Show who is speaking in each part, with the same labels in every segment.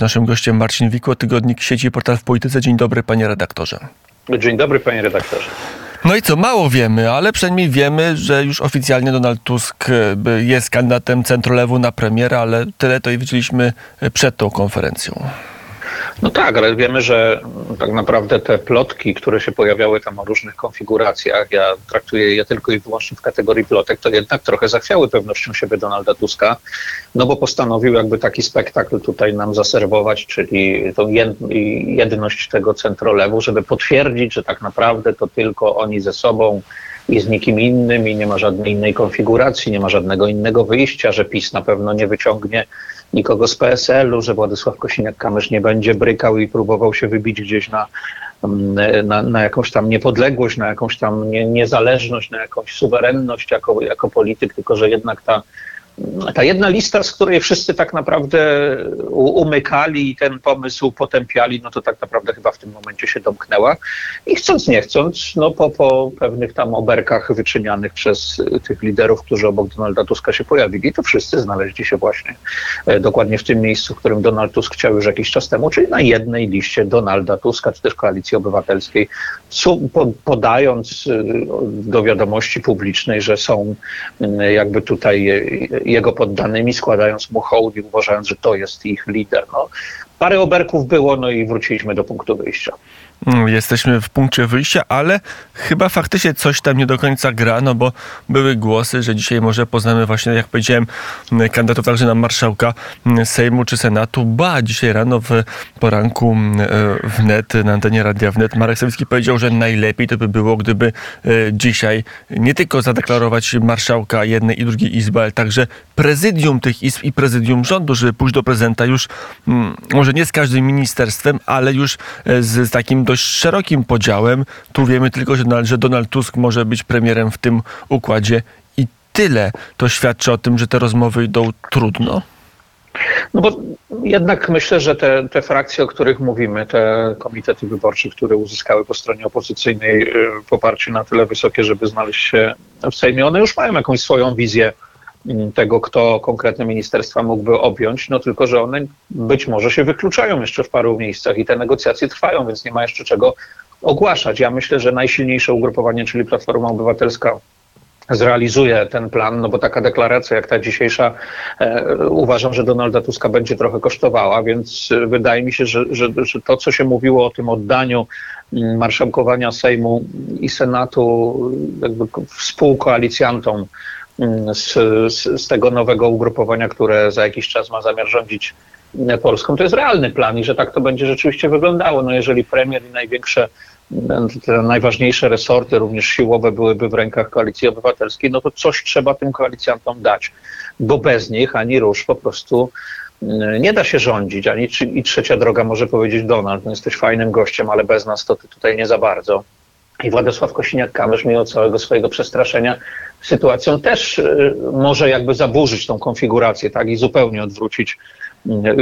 Speaker 1: Naszym gościem Marcin Wikło, tygodnik sieci Portal w Polityce. Dzień dobry, panie redaktorze.
Speaker 2: Dzień dobry, panie redaktorze.
Speaker 1: No i co, mało wiemy, ale przynajmniej wiemy, że już oficjalnie Donald Tusk e, jest kandydatem centrolewu na premiera, ale tyle to i widzieliśmy przed tą konferencją.
Speaker 2: No tak, ale wiemy, że tak naprawdę te plotki, które się pojawiały tam o różnych konfiguracjach, ja traktuję je tylko i wyłącznie w kategorii plotek, to jednak trochę zachwiały pewnością siebie Donalda Tuska, no bo postanowił jakby taki spektakl tutaj nam zaserwować, czyli tą jedność tego centrolewu, żeby potwierdzić, że tak naprawdę to tylko oni ze sobą i z nikim innym i nie ma żadnej innej konfiguracji, nie ma żadnego innego wyjścia, że PiS na pewno nie wyciągnie nikogo z PSL-u, że Władysław Kosiniak-Kamysz nie będzie brykał i próbował się wybić gdzieś na, mm, na, na jakąś tam niepodległość, na jakąś tam nie, niezależność, na jakąś suwerenność jako, jako polityk, tylko że jednak ta ta jedna lista, z której wszyscy tak naprawdę umykali i ten pomysł potępiali, no to tak naprawdę chyba w tym momencie się domknęła. I chcąc, nie chcąc, no po, po pewnych tam oberkach wyczynianych przez tych liderów, którzy obok Donalda Tuska się pojawili, to wszyscy znaleźli się właśnie e, dokładnie w tym miejscu, w którym Donald Tusk chciał już jakiś czas temu, czyli na jednej liście Donalda Tuska, czy też Koalicji Obywatelskiej, podając e, do wiadomości publicznej, że są jakby tutaj jego poddanymi, składając mu hołd i uważając, że to jest ich lider. No, parę oberków było, no i wróciliśmy do punktu wyjścia.
Speaker 1: Mm, jesteśmy w punkcie wyjścia, ale chyba faktycznie coś tam nie do końca gra, no bo były głosy, że dzisiaj może poznamy właśnie, jak powiedziałem, mm, kandydatów także na marszałka mm, Sejmu czy Senatu. Ba, dzisiaj rano w poranku e, wnet, na antenie Radia Wnet, Marek Sawicki powiedział, że najlepiej to by było, gdyby e, dzisiaj nie tylko zadeklarować marszałka jednej i drugiej izby, ale także prezydium tych izb i prezydium rządu, żeby pójść do prezydenta już może nie z każdym ministerstwem, ale już e, z takim dość szerokim podziałem. Tu wiemy tylko, że Donald Tusk może być premierem w tym układzie i tyle. To świadczy o tym, że te rozmowy idą trudno.
Speaker 2: No bo jednak myślę, że te, te frakcje, o których mówimy, te komitety wyborcze, które uzyskały po stronie opozycyjnej y, poparcie na tyle wysokie, żeby znaleźć się w Sejmie, one już mają jakąś swoją wizję tego, kto konkretne ministerstwa mógłby objąć, no tylko, że one być może się wykluczają jeszcze w paru miejscach i te negocjacje trwają, więc nie ma jeszcze czego ogłaszać. Ja myślę, że najsilniejsze ugrupowanie, czyli Platforma Obywatelska, zrealizuje ten plan, no bo taka deklaracja jak ta dzisiejsza e, uważam, że Donalda Tuska będzie trochę kosztowała, więc wydaje mi się, że, że, że to, co się mówiło o tym oddaniu mm, marszałkowania Sejmu i Senatu jakby współkoalicjantom mm, z, z, z tego nowego ugrupowania, które za jakiś czas ma zamiar rządzić mm, Polską, to jest realny plan i że tak to będzie rzeczywiście wyglądało. No jeżeli premier i największe te najważniejsze resorty, również siłowe, byłyby w rękach Koalicji Obywatelskiej, no to coś trzeba tym koalicjantom dać, bo bez nich ani rusz po prostu mm, nie da się rządzić, ani i trzecia droga może powiedzieć Donald, no jesteś fajnym gościem, ale bez nas to ty tutaj nie za bardzo. I Władysław Kosiniak-Kamysz, mimo całego swojego przestraszenia sytuacją, też y, może jakby zaburzyć tą konfigurację, tak, i zupełnie odwrócić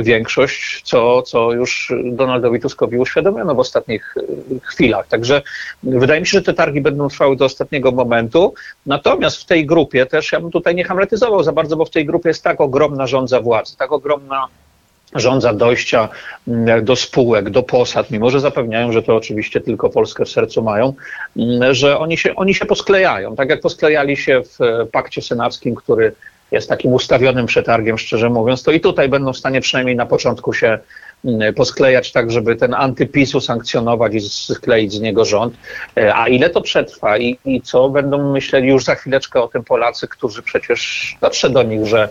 Speaker 2: większość, co, co już Donaldowi Tuskowi uświadomiono w ostatnich e, chwilach. Także wydaje mi się, że te targi będą trwały do ostatniego momentu. Natomiast w tej grupie też, ja bym tutaj nie hamletyzował za bardzo, bo w tej grupie jest tak ogromna rządza władzy, tak ogromna rządza dojścia mm, do spółek, do posad, mimo że zapewniają, że to oczywiście tylko Polskę w sercu mają, mm, że oni się, oni się posklejają. Tak jak posklejali się w e, pakcie senackim, który jest takim ustawionym przetargiem, szczerze mówiąc, to i tutaj będą w stanie przynajmniej na początku się mm, posklejać tak, żeby ten antypisu sankcjonować i skleić z niego rząd. E, a ile to przetrwa i, i co będą myśleli już za chwileczkę o tym Polacy, którzy przecież dotrze do nich, że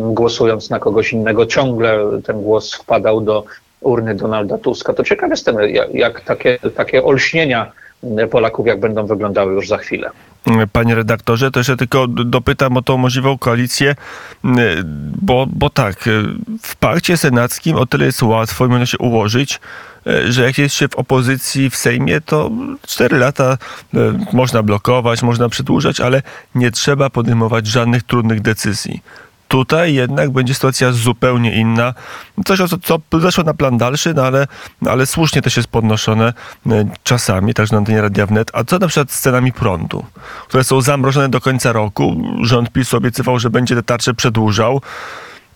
Speaker 2: głosując na kogoś innego ciągle ten głos wpadał do urny Donalda Tuska. To ciekaw jestem, jak, jak takie, takie olśnienia Polaków, jak będą wyglądały już za chwilę.
Speaker 1: Panie redaktorze, to jeszcze tylko dopytam o tą możliwą koalicję, bo, bo tak, w pakcie senackim o tyle jest łatwo i można się ułożyć, że jak jest się w opozycji w Sejmie, to cztery lata e, można blokować, można przedłużać, ale nie trzeba podejmować żadnych trudnych decyzji. Tutaj jednak będzie sytuacja zupełnie inna. Coś, co, co zeszło na plan dalszy, no ale, ale słusznie też jest podnoszone e, czasami, także na antenie Radia Wnet. A co na przykład z cenami prądu, które są zamrożone do końca roku? Rząd PiS obiecywał, że będzie te tarcze przedłużał.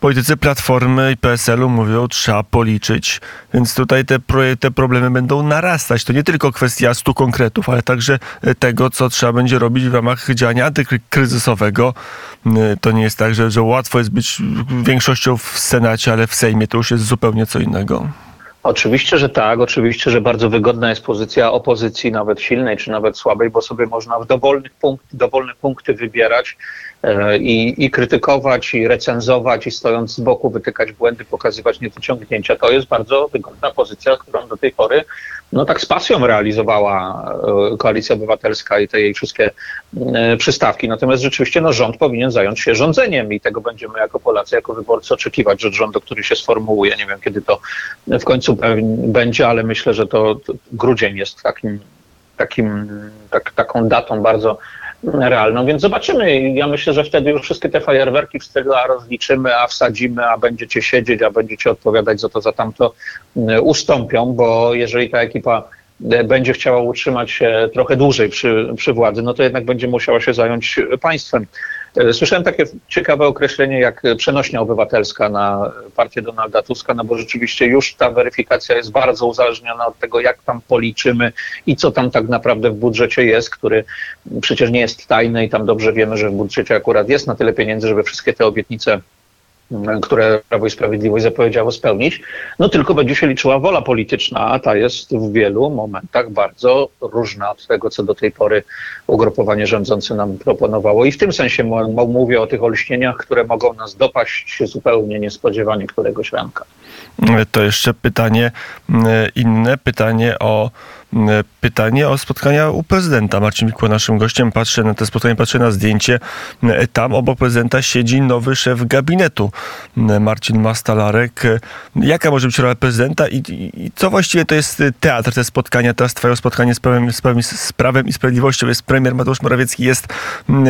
Speaker 1: Politycy Platformy i PSL-u mówią, trzeba policzyć, więc tutaj te, te problemy będą narastać. To nie tylko kwestia stu konkretów, ale także tego, co trzeba będzie robić w ramach działania antykryzysowego. To nie jest tak, że, że łatwo jest być większością w Senacie, ale w Sejmie to już jest zupełnie co innego.
Speaker 2: Oczywiście, że tak. Oczywiście, że bardzo wygodna jest pozycja opozycji, nawet silnej czy nawet słabej, bo sobie można w dowolnych punkt, dowolne punkty wybierać e, i, i krytykować, i recenzować, i stojąc z boku wytykać błędy, pokazywać niedociągnięcia. To jest bardzo wygodna pozycja, którą do tej pory no tak z pasją realizowała e, Koalicja Obywatelska i te jej wszystkie e, przystawki. Natomiast rzeczywiście no, rząd powinien zająć się rządzeniem i tego będziemy jako Polacy, jako wyborcy oczekiwać od rządu, który się sformułuje. Nie wiem, kiedy to w końcu będzie, ale myślę, że to, grudzień jest takim, takim, tak, taką datą bardzo realną, więc zobaczymy. Ja myślę, że wtedy już wszystkie te fajerwerki w stylu a rozliczymy, a wsadzimy, a będziecie siedzieć, a będziecie odpowiadać za to, za tamto mm, ustąpią, bo jeżeli ta ekipa e, będzie chciała utrzymać się trochę dłużej przy, przy władzy, no to jednak będzie musiała się zająć państwem. E, słyszałem takie ciekawe określenie jak przenośnia obywatelska na partię Donalda Tuska, no bo rzeczywiście już ta weryfikacja jest bardzo uzależniona od tego, jak tam policzymy i co tam tak naprawdę w budżecie jest, który przecież nie jest tajny i tam dobrze wiemy, że w budżecie akurat jest na tyle pieniędzy, żeby wszystkie te obietnice które Prawo i Sprawiedliwość zapowiedziało spełnić, no tylko będzie się liczyła wola polityczna, a ta jest w wielu momentach bardzo różna od tego, co do tej pory ugrupowanie rządzące nam proponowało. I w tym sensie mówię o tych olśnieniach, które mogą nas dopaść zupełnie niespodziewanie któregoś ranka.
Speaker 1: To jeszcze pytanie inne, pytanie o pytanie o spotkania u prezydenta. Marcin Mikło naszym gościem. Patrzę na to spotkanie, patrzę na zdjęcie. Tam obok prezydenta siedzi nowy szef gabinetu, Marcin Mastalarek. Jaka może być rola prezydenta i, i co właściwie to jest teatr, te spotkania? Teraz trwają spotkanie z prawem, z, prawem, z prawem i sprawiedliwością. Jest premier Mateusz Morawiecki, jest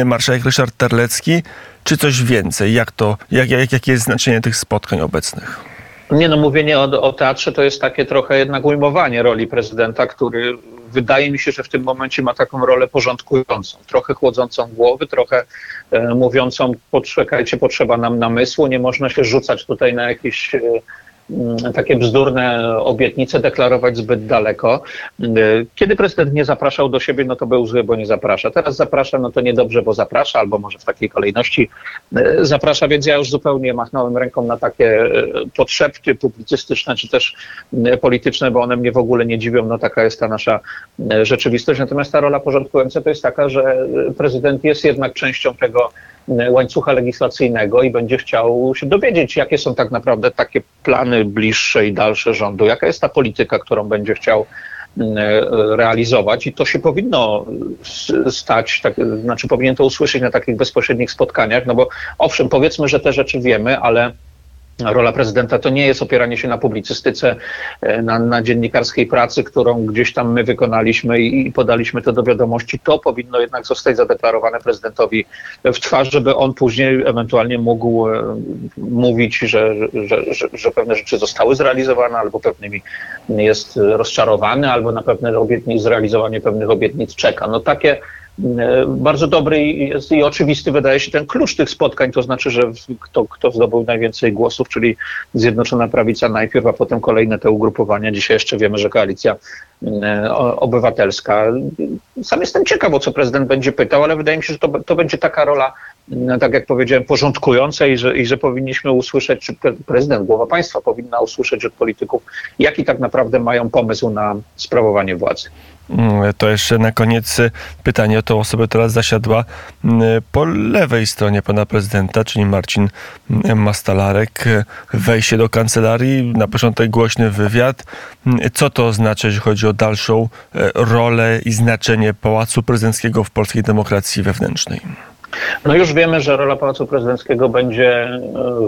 Speaker 1: marszałek Ryszard Terlecki. Czy coś więcej? Jak to, jak, jak, jakie jest znaczenie tych spotkań obecnych?
Speaker 2: Nie no, mówienie o, o teatrze to jest takie trochę jednak ujmowanie roli prezydenta, który wydaje mi się, że w tym momencie ma taką rolę porządkującą, trochę chłodzącą głowy, trochę e, mówiącą, poczekajcie, potrzeba nam namysłu, nie można się rzucać tutaj na jakieś e, takie bzdurne obietnice deklarować zbyt daleko. Mm, kiedy prezydent nie zapraszał do siebie, no to był zły, bo nie zaprasza. Teraz zaprasza, no to niedobrze, bo zaprasza, albo może w takiej kolejności e, zaprasza, więc ja już zupełnie machnąłem ręką na takie e, podszepty publicystyczne, czy też polityczne, bo one mnie w ogóle nie dziwią, no taka jest ta nasza rzeczywistość. Natomiast ta rola porządkująca to jest taka, że prezydent jest jednak częścią tego łańcucha legislacyjnego i będzie chciał się dowiedzieć, jakie są tak naprawdę takie plany bliższe i dalsze rządu, jaka jest ta polityka, którą będzie chciał e, realizować? I to się powinno stać, tak, znaczy powinien to usłyszeć na takich bezpośrednich spotkaniach, no bo owszem, powiedzmy, że te rzeczy wiemy, ale rola prezydenta to nie jest opieranie się na publicystyce, e, na, na, dziennikarskiej pracy, którą gdzieś tam my wykonaliśmy i, podaliśmy to do wiadomości. To powinno jednak zostać zadeklarowane prezydentowi w twarz, żeby on później ewentualnie mógł e, mówić, że, że, że, że pewne rzeczy zostały zrealizowane, albo pewnymi jest rozczarowany, albo na pewne obietnice, zrealizowanie pewnych obietnic czeka. No takie bardzo dobry jest i oczywisty wydaje się ten klucz tych spotkań, to znaczy, że kto, kto zdobył najwięcej głosów, czyli Zjednoczona Prawica najpierw, a potem kolejne te ugrupowania. Dzisiaj jeszcze wiemy, że koalicja e, obywatelska. Sam jestem ciekaw, o co prezydent będzie pytał, ale wydaje mi się, że to, to będzie taka rola, tak jak powiedziałem, porządkująca i że, i że powinniśmy usłyszeć, czy prezydent, głowa państwa powinna usłyszeć od polityków, jaki tak naprawdę mają pomysł na sprawowanie władzy.
Speaker 1: Mm, to jeszcze na koniec y, pytanie o tą osobę, która zasiadła mm, po lewej stronie pana prezydenta, czyli Marcin mm, Mastalarek. Wejście do kancelarii, na początek głośny wywiad. Co to oznacza, jeśli chodzi o dalszą e, rolę i znaczenie Pałacu Prezydenckiego w polskiej demokracji wewnętrznej?
Speaker 2: No już wiemy, że rola Pałacu Prezydenckiego będzie e,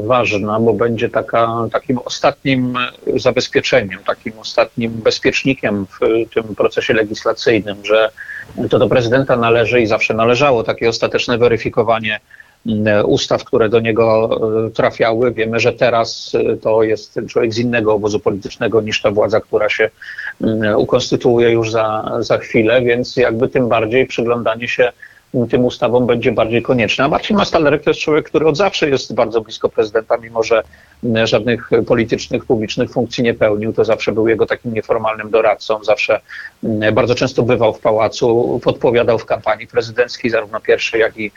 Speaker 2: ważna, bo będzie taka, takim ostatnim zabezpieczeniem, takim ostatnim bezpiecznikiem w tym procesie legislacyjnym, że to do prezydenta należy i zawsze należało takie ostateczne weryfikowanie e, ustaw, które do niego e, trafiały. Wiemy, że teraz to jest człowiek z innego obozu politycznego niż ta władza, która się ukonstytuuje już za, za chwilę, więc jakby tym bardziej przyglądanie się tym ustawom będzie bardziej konieczne. A Marcin Mastalerek to jest człowiek, który od zawsze jest bardzo blisko prezydenta, mimo że żadnych politycznych, publicznych funkcji nie pełnił. To zawsze był jego takim nieformalnym doradcą, zawsze bardzo często bywał w pałacu, podpowiadał w kampanii prezydenckiej, zarówno pierwszej, jak i,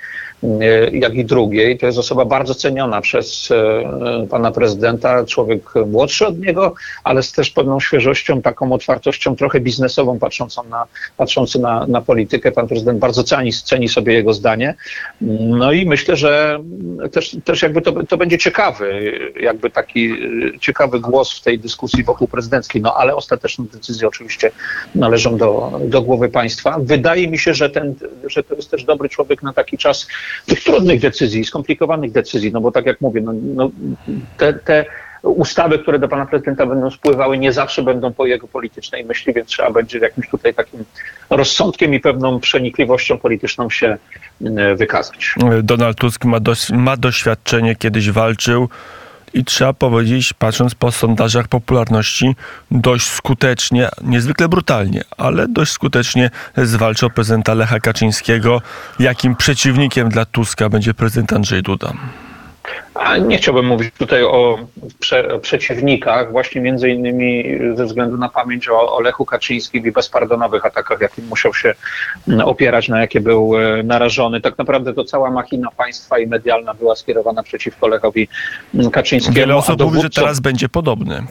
Speaker 2: jak i drugiej. To jest osoba bardzo ceniona przez e, pana prezydenta, człowiek młodszy od niego, ale z też pewną świeżością, taką otwartością trochę biznesową, patrzącą na, patrzący na, na politykę. Pan prezydent bardzo ceni sobie jego zdanie. No i myślę, że też, też jakby to, to będzie ciekawy, jakby taki y, ciekawy głos w tej dyskusji wokół prezydenckiej, no ale ostateczne decyzje oczywiście należą do, do głowy państwa. Wydaje mi się, że, ten, że to jest też dobry człowiek na taki czas tych trudnych decyzji, skomplikowanych decyzji, no bo tak jak mówię, no, no te, te ustawy, które do pana prezydenta będą spływały, nie zawsze będą po jego politycznej myśli, więc trzeba będzie jakimś tutaj takim rozsądkiem i pewną przenikliwością polityczną się wykazać.
Speaker 1: Donald Tusk ma, ma doświadczenie, kiedyś walczył i trzeba powiedzieć, patrząc po sondażach popularności, dość skutecznie, niezwykle brutalnie, ale dość skutecznie zwalczył prezydenta Lecha Kaczyńskiego. Jakim przeciwnikiem dla Tuska będzie prezydent Andrzej Duda?
Speaker 2: A nie chciałbym mówić tutaj o, prze, o przeciwnikach, właśnie między innymi ze względu na pamięć o, o Lechu Kaczyńskim i bezpardonowych atakach, jakim musiał się opierać, na jakie był e, narażony. Tak naprawdę to cała machina państwa i medialna była skierowana przeciwko Lechowi Kaczyńskiemu.
Speaker 1: Wiele osób mówi, że teraz będzie podobny.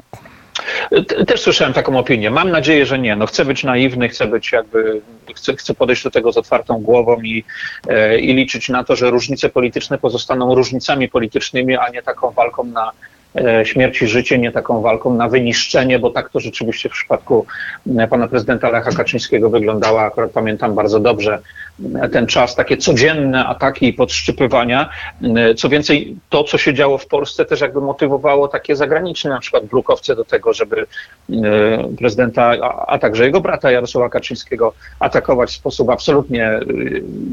Speaker 2: Też słyszałem taką opinię. Mam nadzieję, że nie. No, chcę być naiwny, chcę być jakby, chcę, chcę podejść do tego z otwartą głową i, e, i liczyć na to, że różnice polityczne pozostaną różnicami politycznymi, a nie taką walką na śmierć i życie, nie taką walką na wyniszczenie, bo tak to rzeczywiście w przypadku e, pana prezydenta Lecha Kaczyńskiego wyglądało. Akurat pamiętam bardzo dobrze e, ten czas, takie codzienne ataki i podszczypywania. E, Co więcej, to, co się działo w Polsce, też jakby motywowało takie zagraniczne, na przykład brukowce do tego, żeby e, prezydenta, a, także jego brata Jarosława Kaczyńskiego atakować w sposób absolutnie e,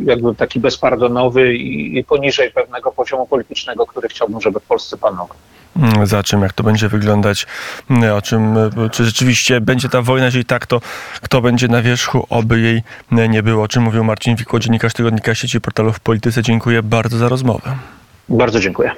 Speaker 2: jakby taki bezpardonowy i poniżej pewnego poziomu politycznego, który chciałbym, żeby w Polsce panował.
Speaker 1: Mm, Za czym, jak to będzie wyglądać, mm, o czym, y, czy rzeczywiście będzie ta wojna, jeżeli tak, to kto będzie na wierzchu, oby jej y, nie było. O czym mówił Marcin Wikło, dziennikarz Tygodnika Sieci Portalów w Polityce. Dziękuję bardzo za rozmowę.
Speaker 2: Bardzo dziękuję.